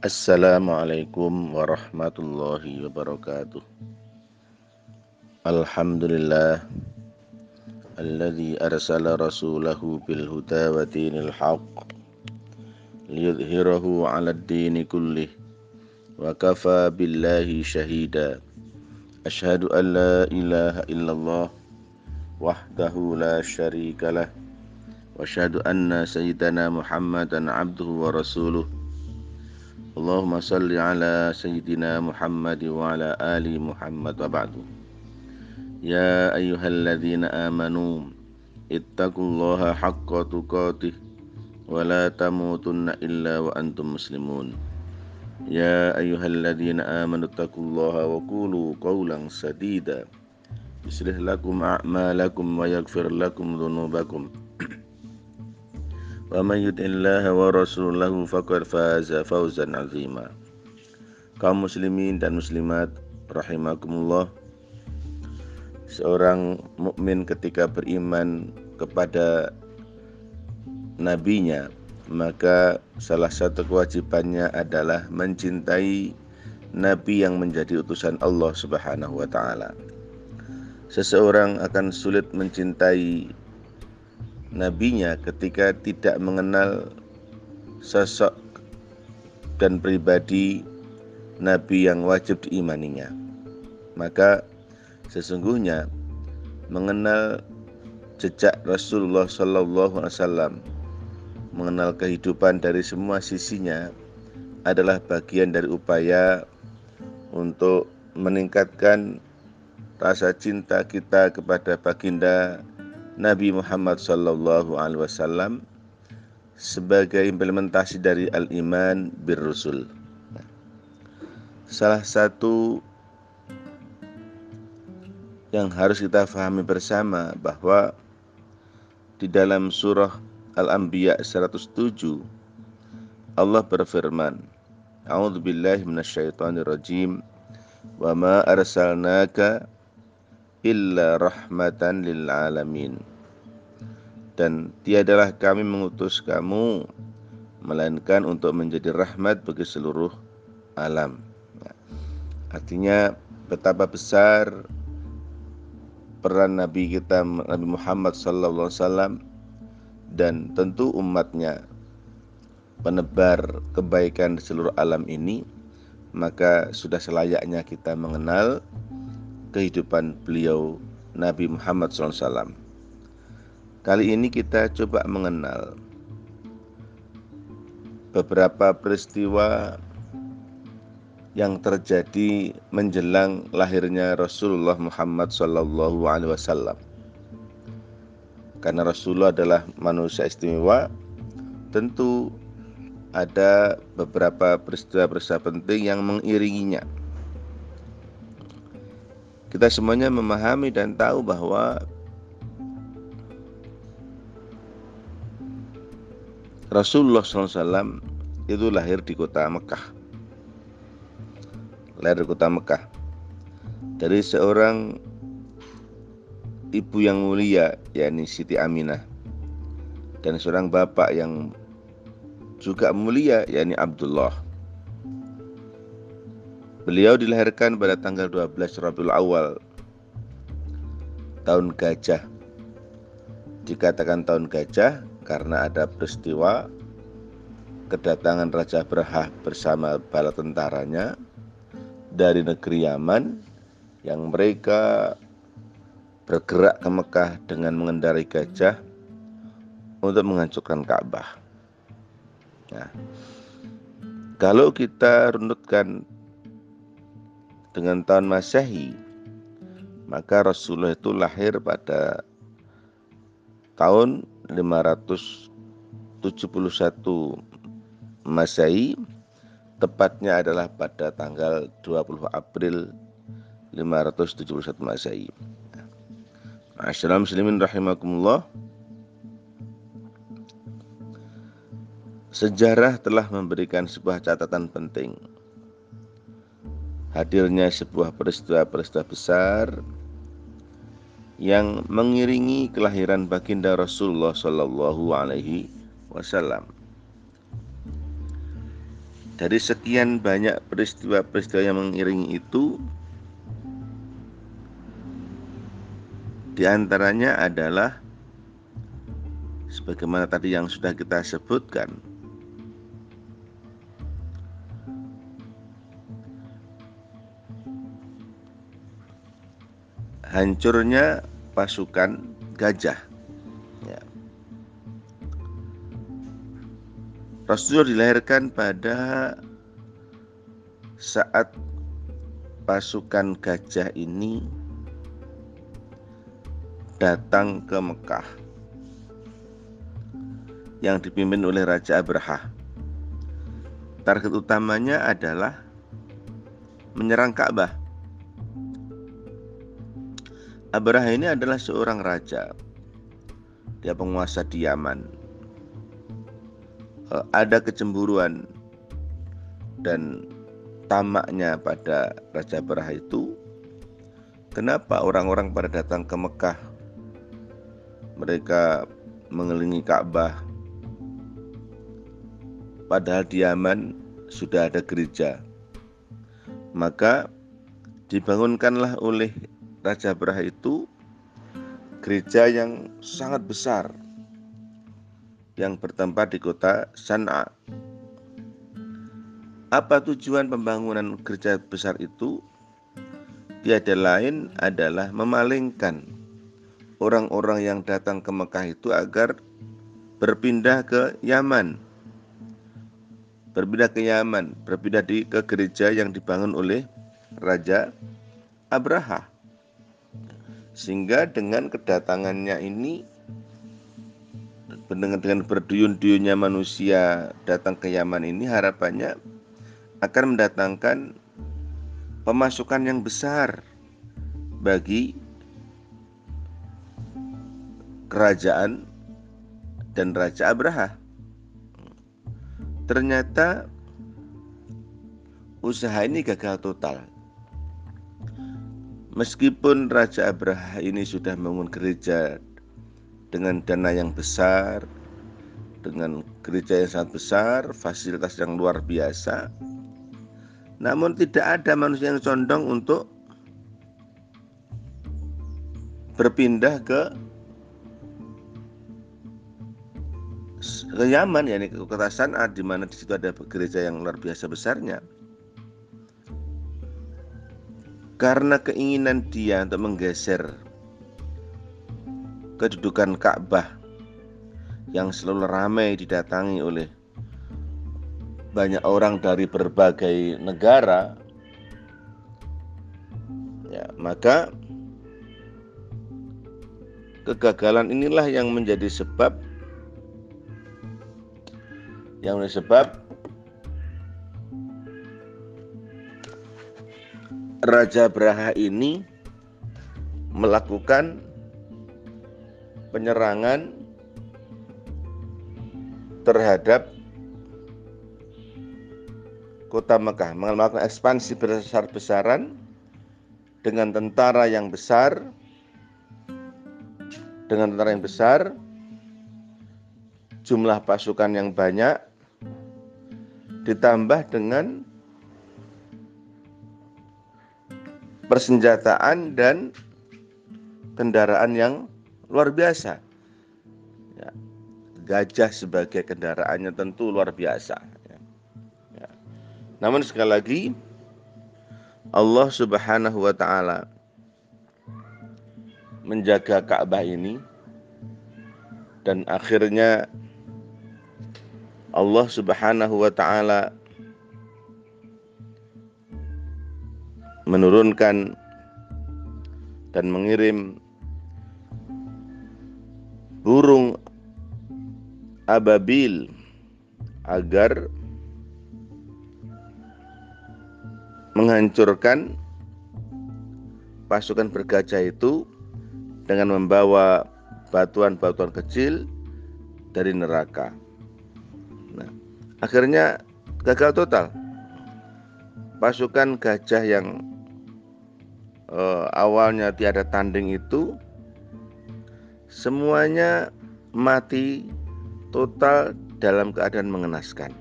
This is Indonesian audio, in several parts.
Assalamualaikum warahmatullahi wabarakatuh. Alhamdulillah alladzi arsala rasulahu bil huda wa dinil haqq liyudhhirahu 'ala ad-din kullih wa kafa billahi shahida. Ashhadu an la ilaha illallah wahdahu la syarika lah wa asyhadu anna sayyidana Muhammadan 'abduhu wa rasuluh اللهم صل على سيدنا محمد وعلى آل محمد وبعد. يا أيها الذين آمنوا اتقوا الله حق تقاته ولا تموتن إلا وأنتم مسلمون. يا أيها الذين آمنوا اتقوا الله وقولوا قولا سديدا. يصلح لكم أعمالكم ويغفر لكم ذنوبكم. Man yuti'illaha wa rasulahu faqad faza fawzan azima. Kaum muslimin dan muslimat rahimakumullah. Seorang mukmin ketika beriman kepada nabinya, maka salah satu kewajibannya adalah mencintai nabi yang menjadi utusan Allah Subhanahu wa taala. Seseorang akan sulit mencintai nabinya ketika tidak mengenal sosok dan pribadi nabi yang wajib diimaninya. Maka sesungguhnya mengenal jejak Rasulullah Sallallahu Alaihi Wasallam, mengenal kehidupan dari semua sisinya adalah bagian dari upaya untuk meningkatkan rasa cinta kita kepada baginda Nabi Muhammad sallallahu alaihi wasallam sebagai implementasi dari al-iman bir rusul. Salah satu yang harus kita fahami bersama bahwa di dalam surah Al-Anbiya 107 Allah berfirman A'udzu billahi minasyaitonir rajim wa ma arsalnaka illa rahmatan lil alamin dan tiadalah kami mengutus kamu melainkan untuk menjadi rahmat bagi seluruh alam. Ya. Artinya betapa besar peran Nabi kita Nabi Muhammad sallallahu alaihi wasallam dan tentu umatnya penebar kebaikan di seluruh alam ini maka sudah selayaknya kita mengenal kehidupan beliau Nabi Muhammad SAW. Kali ini kita coba mengenal beberapa peristiwa yang terjadi menjelang lahirnya Rasulullah Muhammad Wasallam. Karena Rasulullah adalah manusia istimewa, tentu ada beberapa peristiwa-peristiwa penting yang mengiringinya. Kita semuanya memahami dan tahu bahwa Rasulullah SAW itu lahir di kota Mekah. Lahir di kota Mekah. Dari seorang ibu yang mulia, yakni Siti Aminah. Dan seorang bapak yang juga mulia, yakni Abdullah. Beliau dilahirkan pada tanggal 12 Rabiul Awal tahun gajah. Dikatakan tahun gajah karena ada peristiwa kedatangan Raja Berhah bersama bala tentaranya dari negeri Yaman yang mereka bergerak ke Mekah dengan mengendarai gajah untuk menghancurkan Ka'bah. Nah, kalau kita runutkan dengan tahun Masehi, maka Rasulullah itu lahir pada tahun 571 Masehi tepatnya adalah pada tanggal 20 April 571 Masehi. Assalamualaikum muslimin rahimakumullah. Sejarah telah memberikan sebuah catatan penting. Hadirnya sebuah peristiwa-peristiwa besar yang mengiringi kelahiran baginda Rasulullah Shallallahu Alaihi Wasallam. dari sekian banyak peristiwa-peristiwa yang mengiringi itu di antaranya adalah sebagaimana tadi yang sudah kita sebutkan hancurnya pasukan gajah ya. Rasulullah dilahirkan pada saat pasukan gajah ini datang ke Mekah yang dipimpin oleh Raja Abraha. Target utamanya adalah menyerang Ka'bah. Abraha ini adalah seorang raja. Dia penguasa di Yaman. E, ada kecemburuan dan tamaknya pada Raja Abraha itu. Kenapa orang-orang pada datang ke Mekah mereka mengelilingi Ka'bah. Padahal di Yaman sudah ada gereja. Maka dibangunkanlah oleh Raja Braha itu gereja yang sangat besar yang bertempat di kota San'a. Apa tujuan pembangunan gereja besar itu? Tiada lain adalah memalingkan orang-orang yang datang ke Mekah itu agar berpindah ke Yaman. Berpindah ke Yaman, berpindah di ke gereja yang dibangun oleh Raja Abraha. Sehingga dengan kedatangannya ini dengan dengan berduyun-duyunnya manusia datang ke Yaman ini harapannya akan mendatangkan pemasukan yang besar bagi kerajaan dan Raja Abraha. Ternyata usaha ini gagal total. Meskipun Raja Abraha ini sudah membangun gereja dengan dana yang besar, dengan gereja yang sangat besar, fasilitas yang luar biasa, namun tidak ada manusia yang condong untuk berpindah ke ke Yaman ya ke kota San'a di mana di situ ada gereja yang luar biasa besarnya. Karena keinginan dia untuk menggeser kedudukan Ka'bah yang selalu ramai didatangi oleh banyak orang dari berbagai negara ya maka kegagalan inilah yang menjadi sebab yang disebab Raja Braha ini melakukan penyerangan terhadap kota Mekah, melakukan ekspansi besar-besaran dengan tentara yang besar, dengan tentara yang besar, jumlah pasukan yang banyak, ditambah dengan persenjataan dan kendaraan yang luar biasa. Ya, gajah sebagai kendaraannya tentu luar biasa. Ya. Ya. Namun sekali lagi Allah Subhanahu wa taala menjaga Ka'bah ini dan akhirnya Allah Subhanahu wa taala menurunkan dan mengirim burung ababil agar menghancurkan pasukan bergajah itu dengan membawa batuan-batuan kecil dari neraka. Nah, akhirnya gagal total. Pasukan gajah yang eh, awalnya tiada tanding itu semuanya mati total dalam keadaan mengenaskan.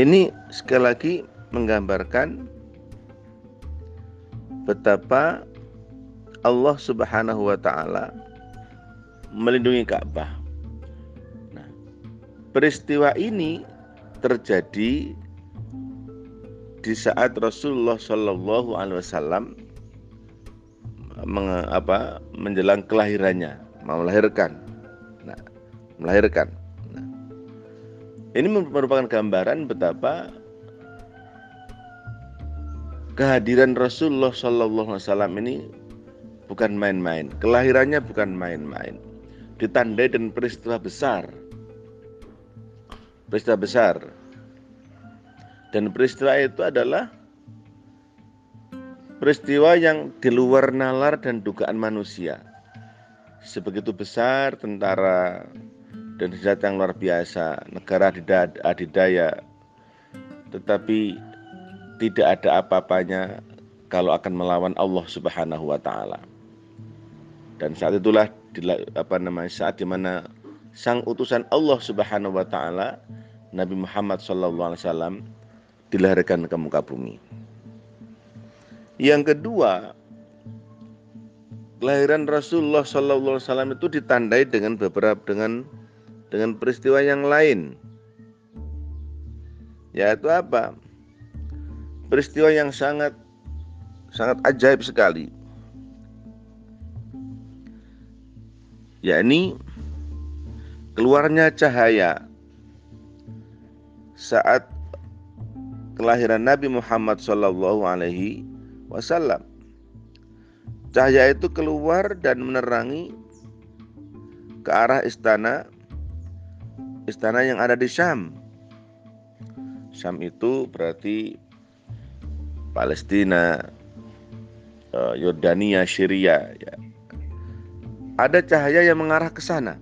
Ini sekali lagi menggambarkan betapa Allah Subhanahu wa taala melindungi Ka'bah. Nah, peristiwa ini terjadi di saat Rasulullah Shallallahu Alaihi Wasallam apa, menjelang kelahirannya, mau melahirkan, nah, melahirkan. Nah, ini merupakan gambaran betapa kehadiran Rasulullah Shallallahu Alaihi Wasallam ini bukan main-main, kelahirannya bukan main-main, ditandai dengan peristiwa besar, peristiwa besar dan peristiwa itu adalah peristiwa yang di luar nalar dan dugaan manusia. Sebegitu besar tentara dan senjata yang luar biasa, negara adidaya, tetapi tidak ada apa-apanya kalau akan melawan Allah Subhanahu wa taala. Dan saat itulah apa namanya saat di mana sang utusan Allah Subhanahu wa taala Nabi Muhammad sallallahu alaihi wasallam dilahirkan ke muka bumi. Yang kedua, kelahiran Rasulullah Sallallahu Alaihi Wasallam itu ditandai dengan beberapa dengan dengan peristiwa yang lain, yaitu apa? Peristiwa yang sangat sangat ajaib sekali, yakni keluarnya cahaya saat kelahiran Nabi Muhammad Shallallahu Alaihi Wasallam. Cahaya itu keluar dan menerangi ke arah istana istana yang ada di Syam. Syam itu berarti Palestina, eh, Yordania, Syria. Ya. Ada cahaya yang mengarah ke sana.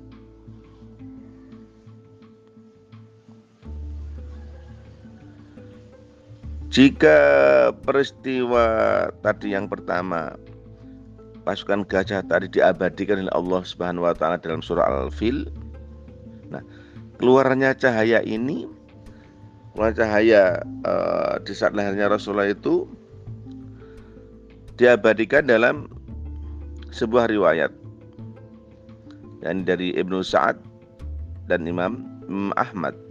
Jika peristiwa tadi yang pertama pasukan gajah tadi diabadikan oleh Allah Subhanahu wa taala dalam surah Al-Fil. Nah, keluarnya cahaya ini keluar cahaya uh, di saat lahirnya Rasulullah itu diabadikan dalam sebuah riwayat dan dari Ibnu Sa'ad dan Imam Ahmad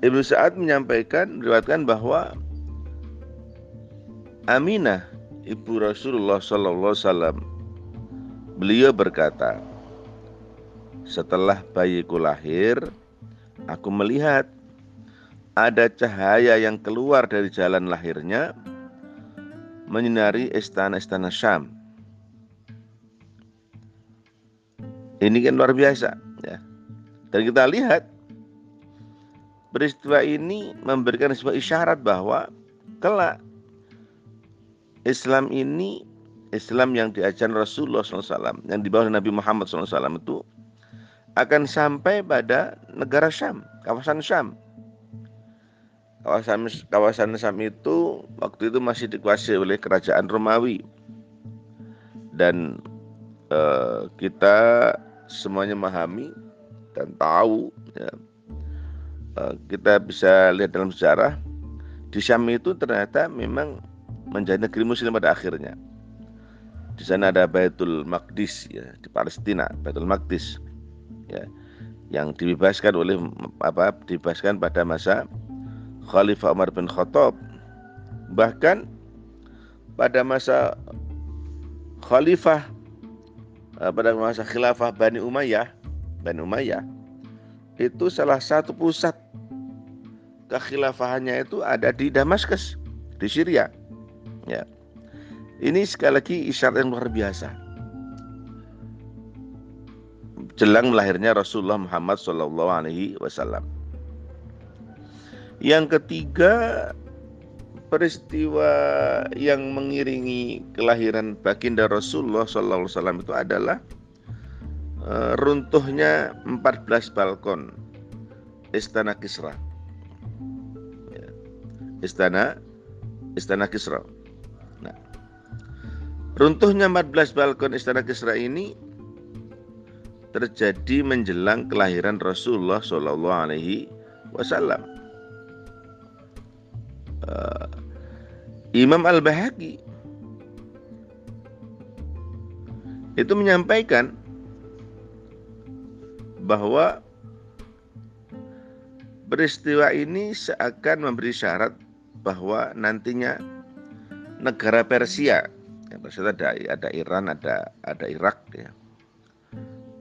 Ibnu Sa'ad menyampaikan meriwayatkan bahwa Aminah ibu Rasulullah sallallahu wasallam beliau berkata setelah bayiku lahir aku melihat ada cahaya yang keluar dari jalan lahirnya menyinari istana-istana Syam. Ini kan luar biasa ya. Dan kita lihat Peristiwa ini memberikan sebuah isyarat bahwa kelak Islam ini Islam yang diajarkan Rasulullah SAW yang dibawa Nabi Muhammad SAW itu akan sampai pada negara Syam, kawasan Syam. Kawasan kawasan Syam itu waktu itu masih dikuasai oleh kerajaan Romawi dan eh, kita semuanya memahami dan tahu ya, kita bisa lihat dalam sejarah di Syam itu ternyata memang menjadi negeri muslim pada akhirnya. Di sana ada Baitul Maqdis ya, di Palestina, Baitul Maqdis ya, yang dibebaskan oleh apa? dibebaskan pada masa Khalifah Umar bin Khattab. Bahkan pada masa Khalifah eh, pada masa khilafah Bani Umayyah, Bani Umayyah itu salah satu pusat kekhilafahannya itu ada di Damaskus, di Syria. Ya. Ini sekali lagi isyarat yang luar biasa. Jelang lahirnya Rasulullah Muhammad Shallallahu Alaihi Wasallam. Yang ketiga, peristiwa yang mengiringi kelahiran baginda Rasulullah Wasallam itu adalah runtuhnya 14 balkon Istana Kisra. Ya. Istana Istana Kisra. Nah, runtuhnya 14 balkon Istana Kisra ini terjadi menjelang kelahiran Rasulullah Shallallahu Alaihi Wasallam. uh, Imam Al-Bahaqi itu menyampaikan bahwa peristiwa ini seakan memberi syarat bahwa nantinya negara Persia, ya, maksudnya ada ada Iran, ada ada Irak, ya,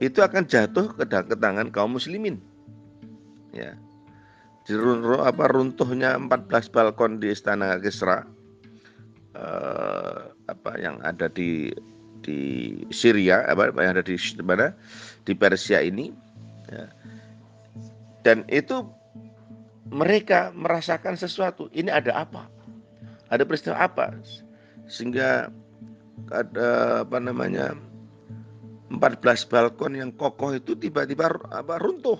itu akan jatuh ke, ke tangan kaum muslimin. Ya. Diruntuh, apa runtuhnya 14 balkon di istana Kisra eh, apa yang ada di di Syria apa yang ada di mana di Persia ini ya. dan itu mereka merasakan sesuatu ini ada apa ada peristiwa apa sehingga ada apa namanya 14 balkon yang kokoh itu tiba-tiba apa runtuh.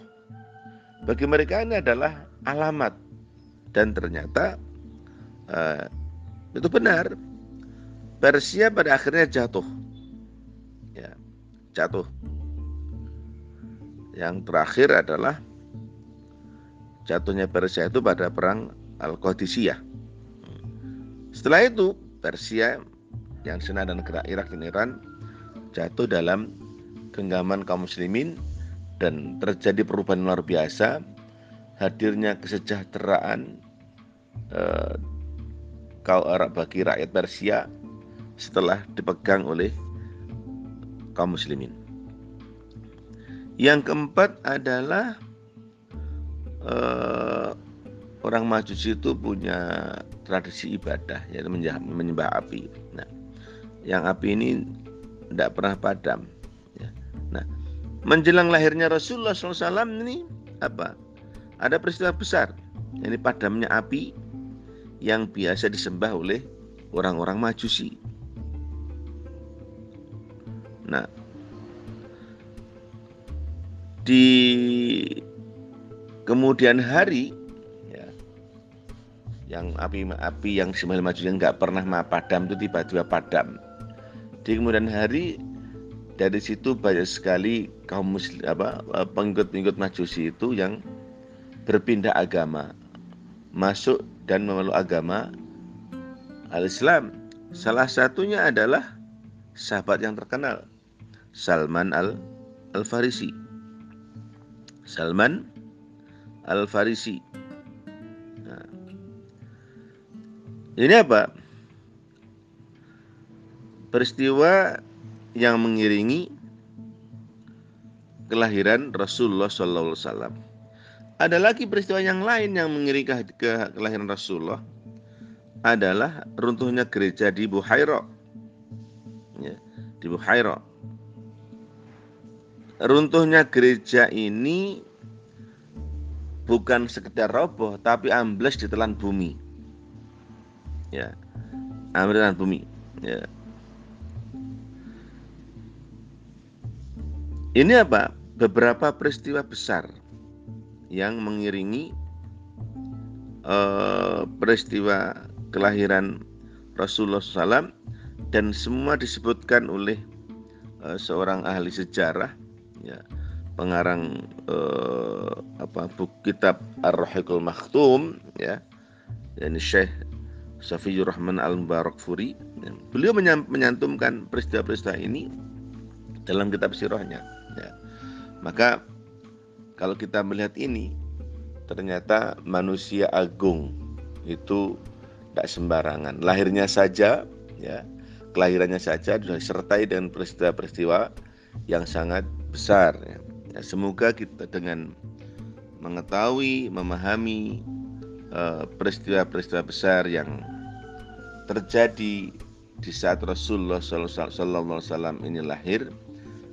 Bagi mereka ini adalah alamat dan ternyata uh, itu benar. Persia pada akhirnya jatuh. Ya, jatuh. Yang terakhir adalah jatuhnya Persia itu pada perang Al-Qadisiyah. Setelah itu Persia yang senada negara Irak dan Iran jatuh dalam genggaman kaum muslimin dan terjadi perubahan luar biasa hadirnya kesejahteraan eh, Arab bagi rakyat Persia setelah dipegang oleh kaum muslimin. Yang keempat adalah eh, orang Majusi itu punya tradisi ibadah yaitu menyembah api. Nah, yang api ini tidak pernah padam. Ya. Nah, menjelang lahirnya Rasulullah SAW ini apa? Ada peristiwa besar, ini padamnya api yang biasa disembah oleh orang-orang Majusi. Nah, di kemudian hari ya, yang api-api yang sembilan majusi yang nggak pernah padam itu tiba-tiba padam. Di kemudian hari dari situ banyak sekali kaum muslim apa eh, pengikut-pengikut majusi itu yang berpindah agama masuk dan memeluk agama al-Islam. Salah satunya adalah sahabat yang terkenal Salman al al Farisi Salman al Farisi nah, ini apa peristiwa yang mengiringi kelahiran Rasulullah Sallallahu Alaihi Wasallam. Ada lagi peristiwa yang lain yang mengiringi ke kelahiran Rasulullah adalah runtuhnya gereja di Buhaira. Ya, di Buhaira. Runtuhnya gereja ini bukan sekedar roboh tapi ambles di telan bumi. Ya. Ambles di telan bumi. Ya. Ini apa? Beberapa peristiwa besar yang mengiringi uh, peristiwa kelahiran Rasulullah SAW dan semua disebutkan oleh uh, seorang ahli sejarah, ya, pengarang uh, apa buku kitab Ar-Rahiqul Maktum, ya, dan Syekh Safiyur Rahman Al Mubarakfuri. Ya. Beliau menyantumkan peristiwa-peristiwa ini dalam kitab sirahnya. Ya. Maka kalau kita melihat ini, ternyata manusia agung itu tidak sembarangan. Lahirnya saja, ya, kelahirannya saja disertai dengan peristiwa-peristiwa yang sangat besar. Ya. Ya, semoga kita dengan mengetahui, memahami eh, peristiwa-peristiwa uh, besar yang terjadi di saat Rasulullah SAW ini lahir,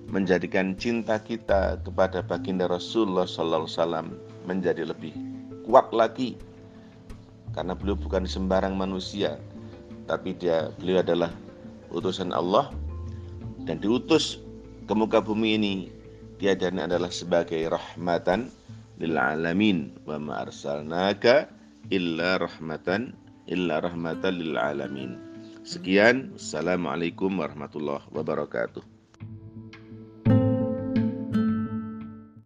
menjadikan cinta kita kepada baginda Rasulullah Sallallahu Wasallam menjadi lebih kuat lagi karena beliau bukan sembarang manusia tapi dia beliau adalah utusan Allah dan diutus ke muka bumi ini dia dan adalah sebagai rahmatan lil alamin. Wa ma arsalnaka illa rahmatan illa rahmatan lil alamin. Sekian. Assalamualaikum warahmatullahi wabarakatuh